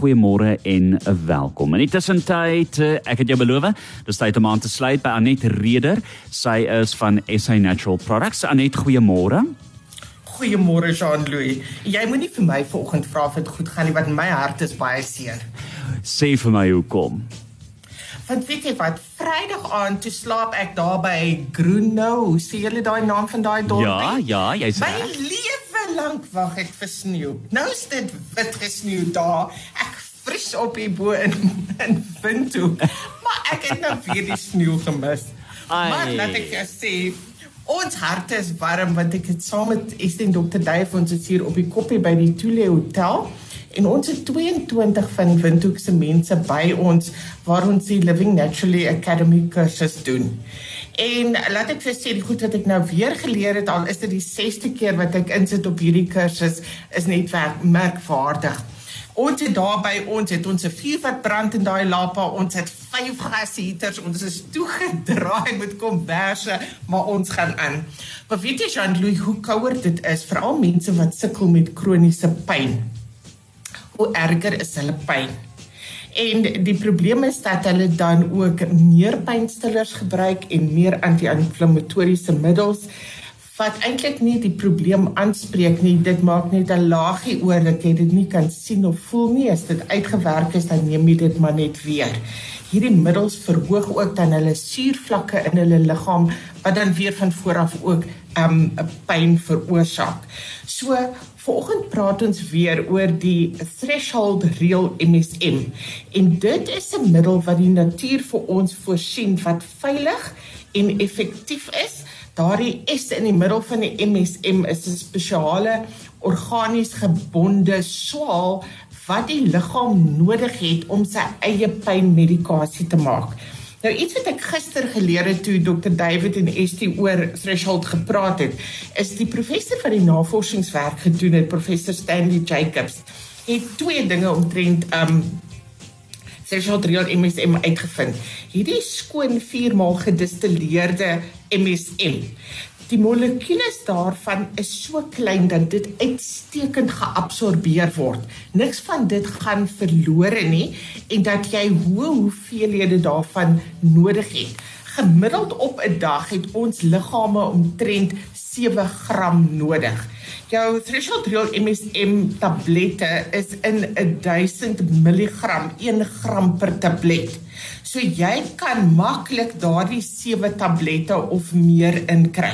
goeiemôre en welkom. In die tussentyd, eh, ek het jou beloof, dis tyd om aan te sluit by Anet Reder. Sy is van SA Natural Products. Anet, goeiemôre. Goeiemôre Jean-Louis. Jy moenie vir my vanoggend vra of dit goed gaan nie want my hart is baie seer. Sê vir my hoekom. Want weet jy wat, Vrydag aand toe slaap ek daar by Groennou. Hoe sê julle daai naam van daai dorpie? Ja, ja, jy's My reg. lewe lank wag ek vir sneeu. Nou is dit wit gesneeu daar. Ek vries op hier bo in in Windhoek. Maar ek het nou weer die sneeu gemis. Ai. Maar laat ek jou sê, ons harte is warm want ek het saam met Esther en Dr. Dave ons is hier op die koppie by die Tule Hotel. En ons het 22 van Windhoek se mense by ons waar ons die Living Naturally Academy kursus doen. En laat ek vir sê die goed wat ek nou weer geleer het al is dit die 6ste keer wat ek insit op hierdie kursus is net werk, merkwaardig. Ons het daar by ons het ons 'n vuur wat brand in daai lapa. Ons het vyf gasheaters. Ons is toegedraai met komberse, maar ons gaan aan. Maar weet jy Jean-Louis hoe kouer dit is veral mense wat sukkel met kroniese pyn. Hoe erger is hulle pyn? En die probleem is dat hulle dan ook meer pynstillers gebruik en meer anti-inflammatoriese middels wat eintlik nie die probleem aanspreek nie. Dit maak net 'n laagie oor dat jy dit nie kan sien of voel nie. As dit uitgewerk is, dan neem jy dit maar net weer. Hierdie middels verhoog ook dan hulle suurvlakke in hulle liggaam wat dan weer van vooraf ook um pyn veroorsaak. So Vanoggend praat ons weer oor die threshold real MSM. En dit is 'n middel wat die natuur vir ons voorsien wat veilig en effektief is. Daardie S in die middel van die MSM is 'n spesiale organies gebonde swaal wat die liggaam nodig het om sy eie pynmedikasie te maak. Nou iets wat ek gister geleer het toe Dr David en Estie oor threshold gepraat het, is die professor wat die navorsingswerk gedoen het, professor Stanley Jacobs, het twee dinge omtrent um threshold real MSM uitgevind. Hierdie skoon 4 maal gedistilleerde MSM. Die molekules daarvan is so klein dat dit uitstekend geabsorbeer word. Niks van dit gaan verlore nie en dat jy hoë hoeveelhede daarvan nodig het. Gemiddeld op 'n dag het ons liggame omtrent 7 gram nodig. Jou threshold real MSM tablette is in 1000 mg, 1 gram per tablet. So jy kan maklik daardie 7 tablette of meer inkry.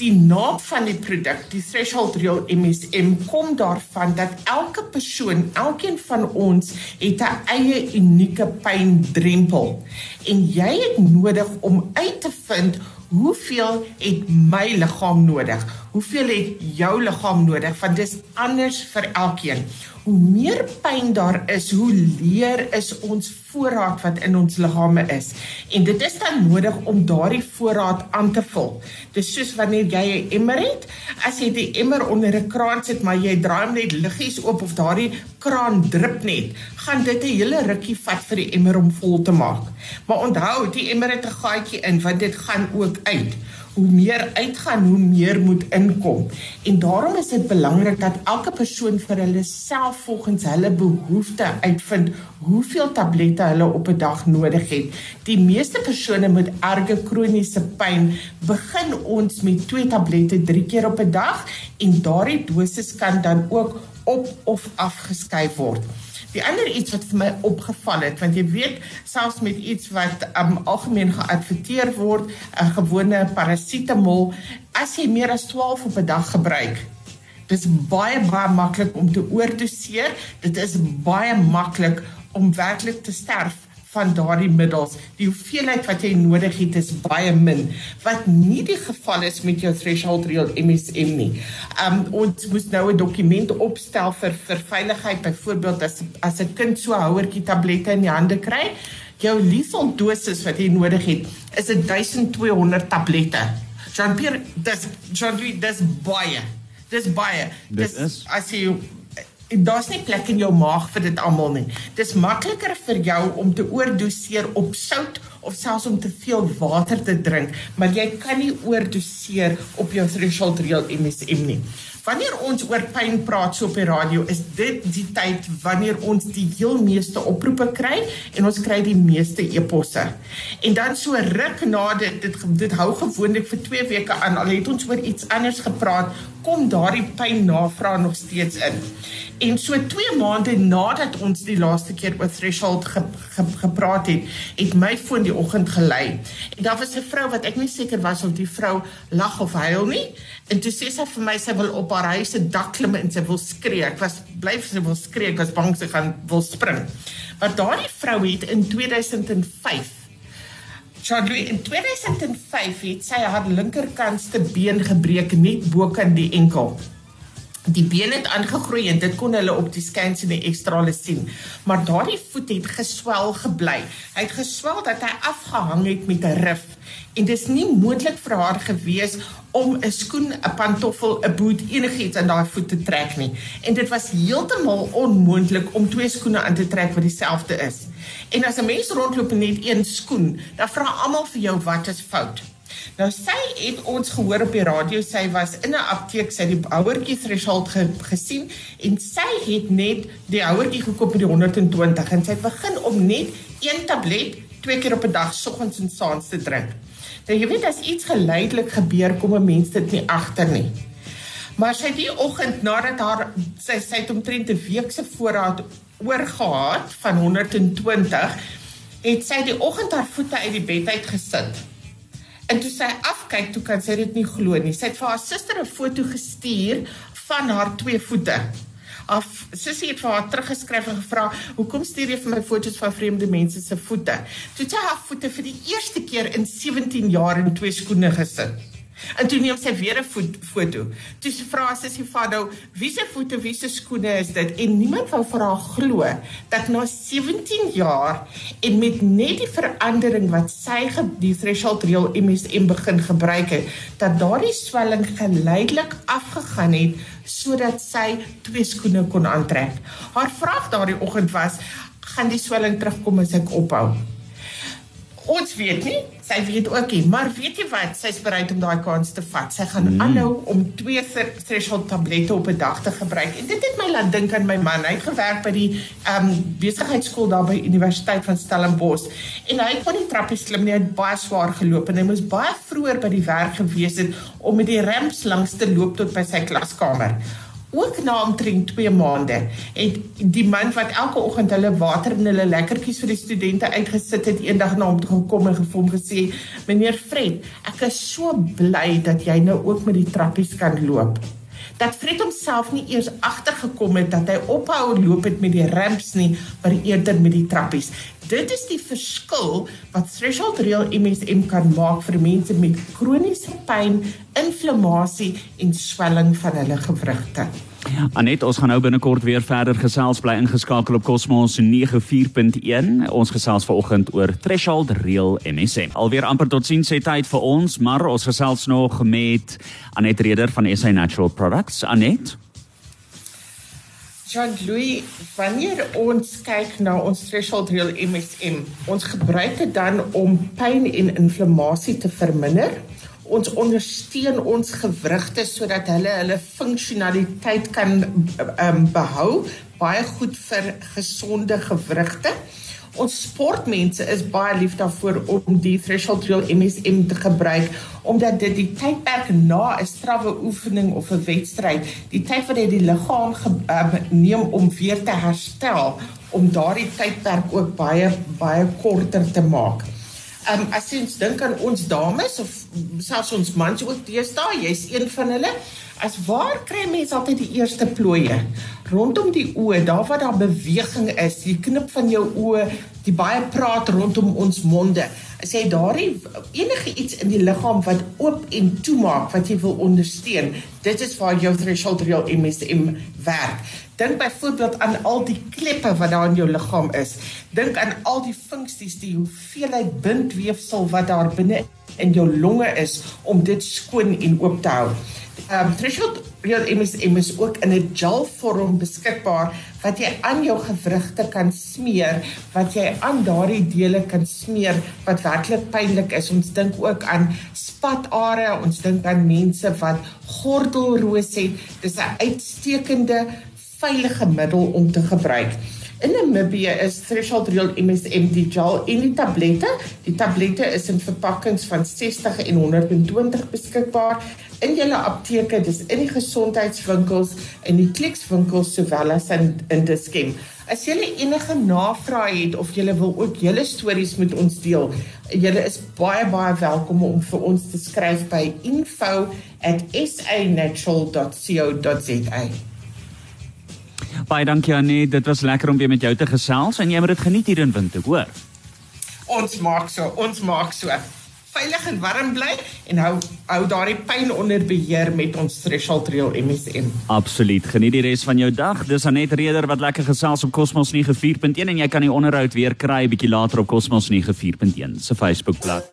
Die naam van die produk, die Threshold Real MSM, kom daarvan dat elke persoon, elkeen van ons het 'n eie unieke pyndrempel en jy het nodig om uit te vind hoeveel het my liggaam nodig? Hoeveel het jou liggaam nodig? Want dis anders vir elkeen. Hoe meer pyn daar is, hoe leer is ons voorraad wat in ons liggame is. En dit is dan nodig om daardie voorraad aan te vul. Dis soos wanneer jy 'n emmer het, as jy die emmer onder 'n kraan sit, maar jy draai hom net liggies oop of daardie kraan drup net, gaan dit 'n hele rukkie vat vir die emmer om vol te maak. Maar onthou, die emmer het 'n gaatjie in want dit gaan ook uit. Hoe meer uitgaan, hoe meer moet inkom. En daarom is dit belangrik dat elke persoon vir hulle self volgens hulle behoeftes uitvind hoeveel tablette hulle op 'n dag nodig het. Die meeste persone met erge kroniese pyn begin ons met 2 tablette 3 keer op 'n dag en daardie dosis kan dan ook op of afgeskuif word. Die ander iets wat vir my opgeval het, want jy weet selfs met iets wat um, algemeen geadverteer word, 'n gewone parasetamol, as jy meer as 12 op 'n dag gebruik, dis baie baie maklik om te oordoseer. Dit is baie maklik om werklik te sterf van daardie middels. Die hoeveelheid wat jy nodig het is baie min, wat nie die geval is met jou threshold real MSM nie. Um ons moet nou 'n dokument opstel vir vir veiligheid, byvoorbeeld as as 'n kind so 'n houertjie tablette in die hande kry, jou lethal dosis wat jy nodig het is 1200 tablette. Jean-Pierre, dis Jean-Louis, dis baie. Dis baie. Dit is. as jy daar's nie plek in jou maag vir dit almal nie. Dis makliker vir jou om te oordoseer op sout of selfs om te veel water te drink, maar jy kan nie oordoseer op jou threshold real MSM nie. Wanneer ons oor pyn praat so op die radio, is dit die tyd wanneer ons die heel meeste oproepe kry en ons kry die meeste e-posse. En dan so ruk na dit dit dit hou gewoonlik vir 2 weke aan. Al het ons oor iets anders gepraat, kom daardie pyn navraag nog steeds in. En so 2 maande nadat ons die laaste keer oor threshold ge, ge, gepraat het, het my foon die oggend gelei. En daar was 'n vrou wat ek nie seker was of die vrou lag of huil nie. En toe sê sy vir my sy wil op haar huis se dak klim en sy wil skree. Ek was bly sy wil skree, ek was bang sy gaan wil spring. Maar daardie vrou het in 2005 Charlie in 2005 het sy haar linkerkantste been gebreek net bo kan die enkel. Die been het aangegroei en dit kon hulle op die scans in die ekstrale sien. Maar daardie voet het geswel gebly. Hy het geswel dat hy afgehang het met 'n rif en dit is nie moontlik vir haar gewees om 'n skoen, 'n pantoffel, 'n boot enigiets aan daai voet te trek nie. En dit was heeltemal onmoontlik om twee skoene aan te trek wat dieselfde is. En as 'n mens rondloop net een skoen, dan vra almal vir jou wat is fout. Nou sy het ons gehoor op die radio, sy was in 'n apteek, sy het die houertjie threshold ge, gesien en sy het net die houertjie gekoop by die 120 en sy het begin om net een tablet twee keer op 'n dag, soggens en saans te drink. Nou jy weet as iets geleidelik gebeur, kom 'n mens dit nie agter nie. Maar sy het die oggend nadat haar sy sy het omtrent 'n week se voorraad oorgehad van 120 het sy die oggend haar voete uit die bed uit gesit En toe sy afkyk, toe kan sy dit nie glo nie. Sy het vir haar suster 'n foto gestuur van haar twee voete. Af sussie het vir haar teruggeskryf en gevra, "Hoekom stuur jy vir my foto's van vreemde mense se voete?" Toe sy haar voete vir die eerste keer in 17 jaar in twee skoene gesit. En toe neem sy weer 'n foto. Toe sy vra sy vir nou, wie se voete, wie se skoene is dit? En niemand wou vir haar glo dat na 17 jaar en met net die verandering wat sy die threshold real MSM begin gebruik het, dat daardie swelling geleidelik afgegaan het sodat sy twee skoene kon aantrek. Haar vraag daardie oggend was, gaan die swelling terugkom as ek ophou? Ons weet nie, sy weet ook nie, maar weet jy wat, sy's bereid om daai kans te vat. Sy gaan mm. aanhou om twee threshold tablette op 'n dag te gebruik. En dit het my laat dink aan my man. Hy het gewerk by die ehm um, besigheidskool daar by Universiteit van Stellenbosch en hy kon nie trappies klim nie. Hy het baie swaar geloop en hy moes baie vroeër by die werk gewees het om met die ramps langs te loop tot by sy klaskamer ook na omtrent 2 maande. Het die man wat elke oggend hulle water en hulle lekkertjies vir die studente uitgesit het eendag na hom toe gekom en gevom gesê meneer Fred ek is so bly dat jy nou ook met die trappies kan loop. Dat Fred homself nie eers agtergekom het dat hy ophou loop het met die ramps nie maar eerder met die trappies. Dit is die verskil wat threshold real MSM kan maak vir mense met kroniese pyn, inflammasie en swelling van hulle gewrigte. Anet, ons gaan nou binnekort weer verder gesels bly ingeskakel op Cosmos 94.1. Ons gesels vanoggend oor threshold real MSM. Alweer amper tot sien sê tyd vir ons, maar ons gesels nog met Anet Reder van SA Natural Products. Anet Jean-Louis, wanneer ons kyk na ons threshold real MSM, ons gebruik dit dan om pyn en inflammasie te verminder. Ons ondersteun ons gewrigte sodat hulle hulle funksionaliteit kan um, behou, baie goed vir gesonde gewrigte. Ons sportmense is baie lief daarvoor om die threshold real MSM te gebruik omdat dit die tydperk na 'n strawwe oefening of 'n wedstryd, die tyd wat dit die liggaam uh, neem om weer te herstel, om daardie tydperk ook baie baie korter te maak. Ehm um, as jy dink aan ons dames of selfs ons mans ook deesdae, jy's een van hulle. As waar kry mense altyd die eerste plooie? Rondom die oë, daar waar daar beweging is, die knip van jou oë, die baie praat rondom ons monde. As jy daardie enige iets in die liggaam wat oop en toemaak wat jy wil ondersteun, dit is waar jou threshold real MSM werk. Dink byvoorbeeld aan al die kleppe wat daar in jou liggaam is. Dink aan al die funksies, die hoeveelheid bindweefsel wat daar binne in jou longe is om dit skoon en oop te hou. Ehm um, threshold Real MSM is ook in 'n gel vorm beskikbaar wat jy aan jou gewrigte kan smeer, wat jy aan daardie dele kan smeer wat werklik pynlik is. Ons dink ook aan spatare, ons dink aan mense wat gordelroos het. Dis 'n uitstekende veilige middel om te gebruik. In Namibië is Threshold Real MSM die gel en die tablette. Die tablette is in verpakkings van 60 en 120 beskikbaar in julle apteke, dis in die gesondheidswinkels en die klikswinkels sowel as in in Dischem. As jy enige navrae het of jy wil ook julle stories met ons deel, jy is baie baie welkom om vir ons te skryf by info@sanatural.co.za. Baie dankie Annie, dit was lekker om weer met jou te gesels en jy moet dit geniet hier in Windhoek, hoor. Ons maak so, ons maak so veilig en warm bly en hou hou daardie pyn onder beheer met ons Threshold Real MSM. Absoluut. Geniet die res van jou dag. Dis Anet Reder wat lekker gesels op Cosmos 94.1 en jy kan die onderhoud weer kry bietjie later op Cosmos 94.1 se Facebookblad.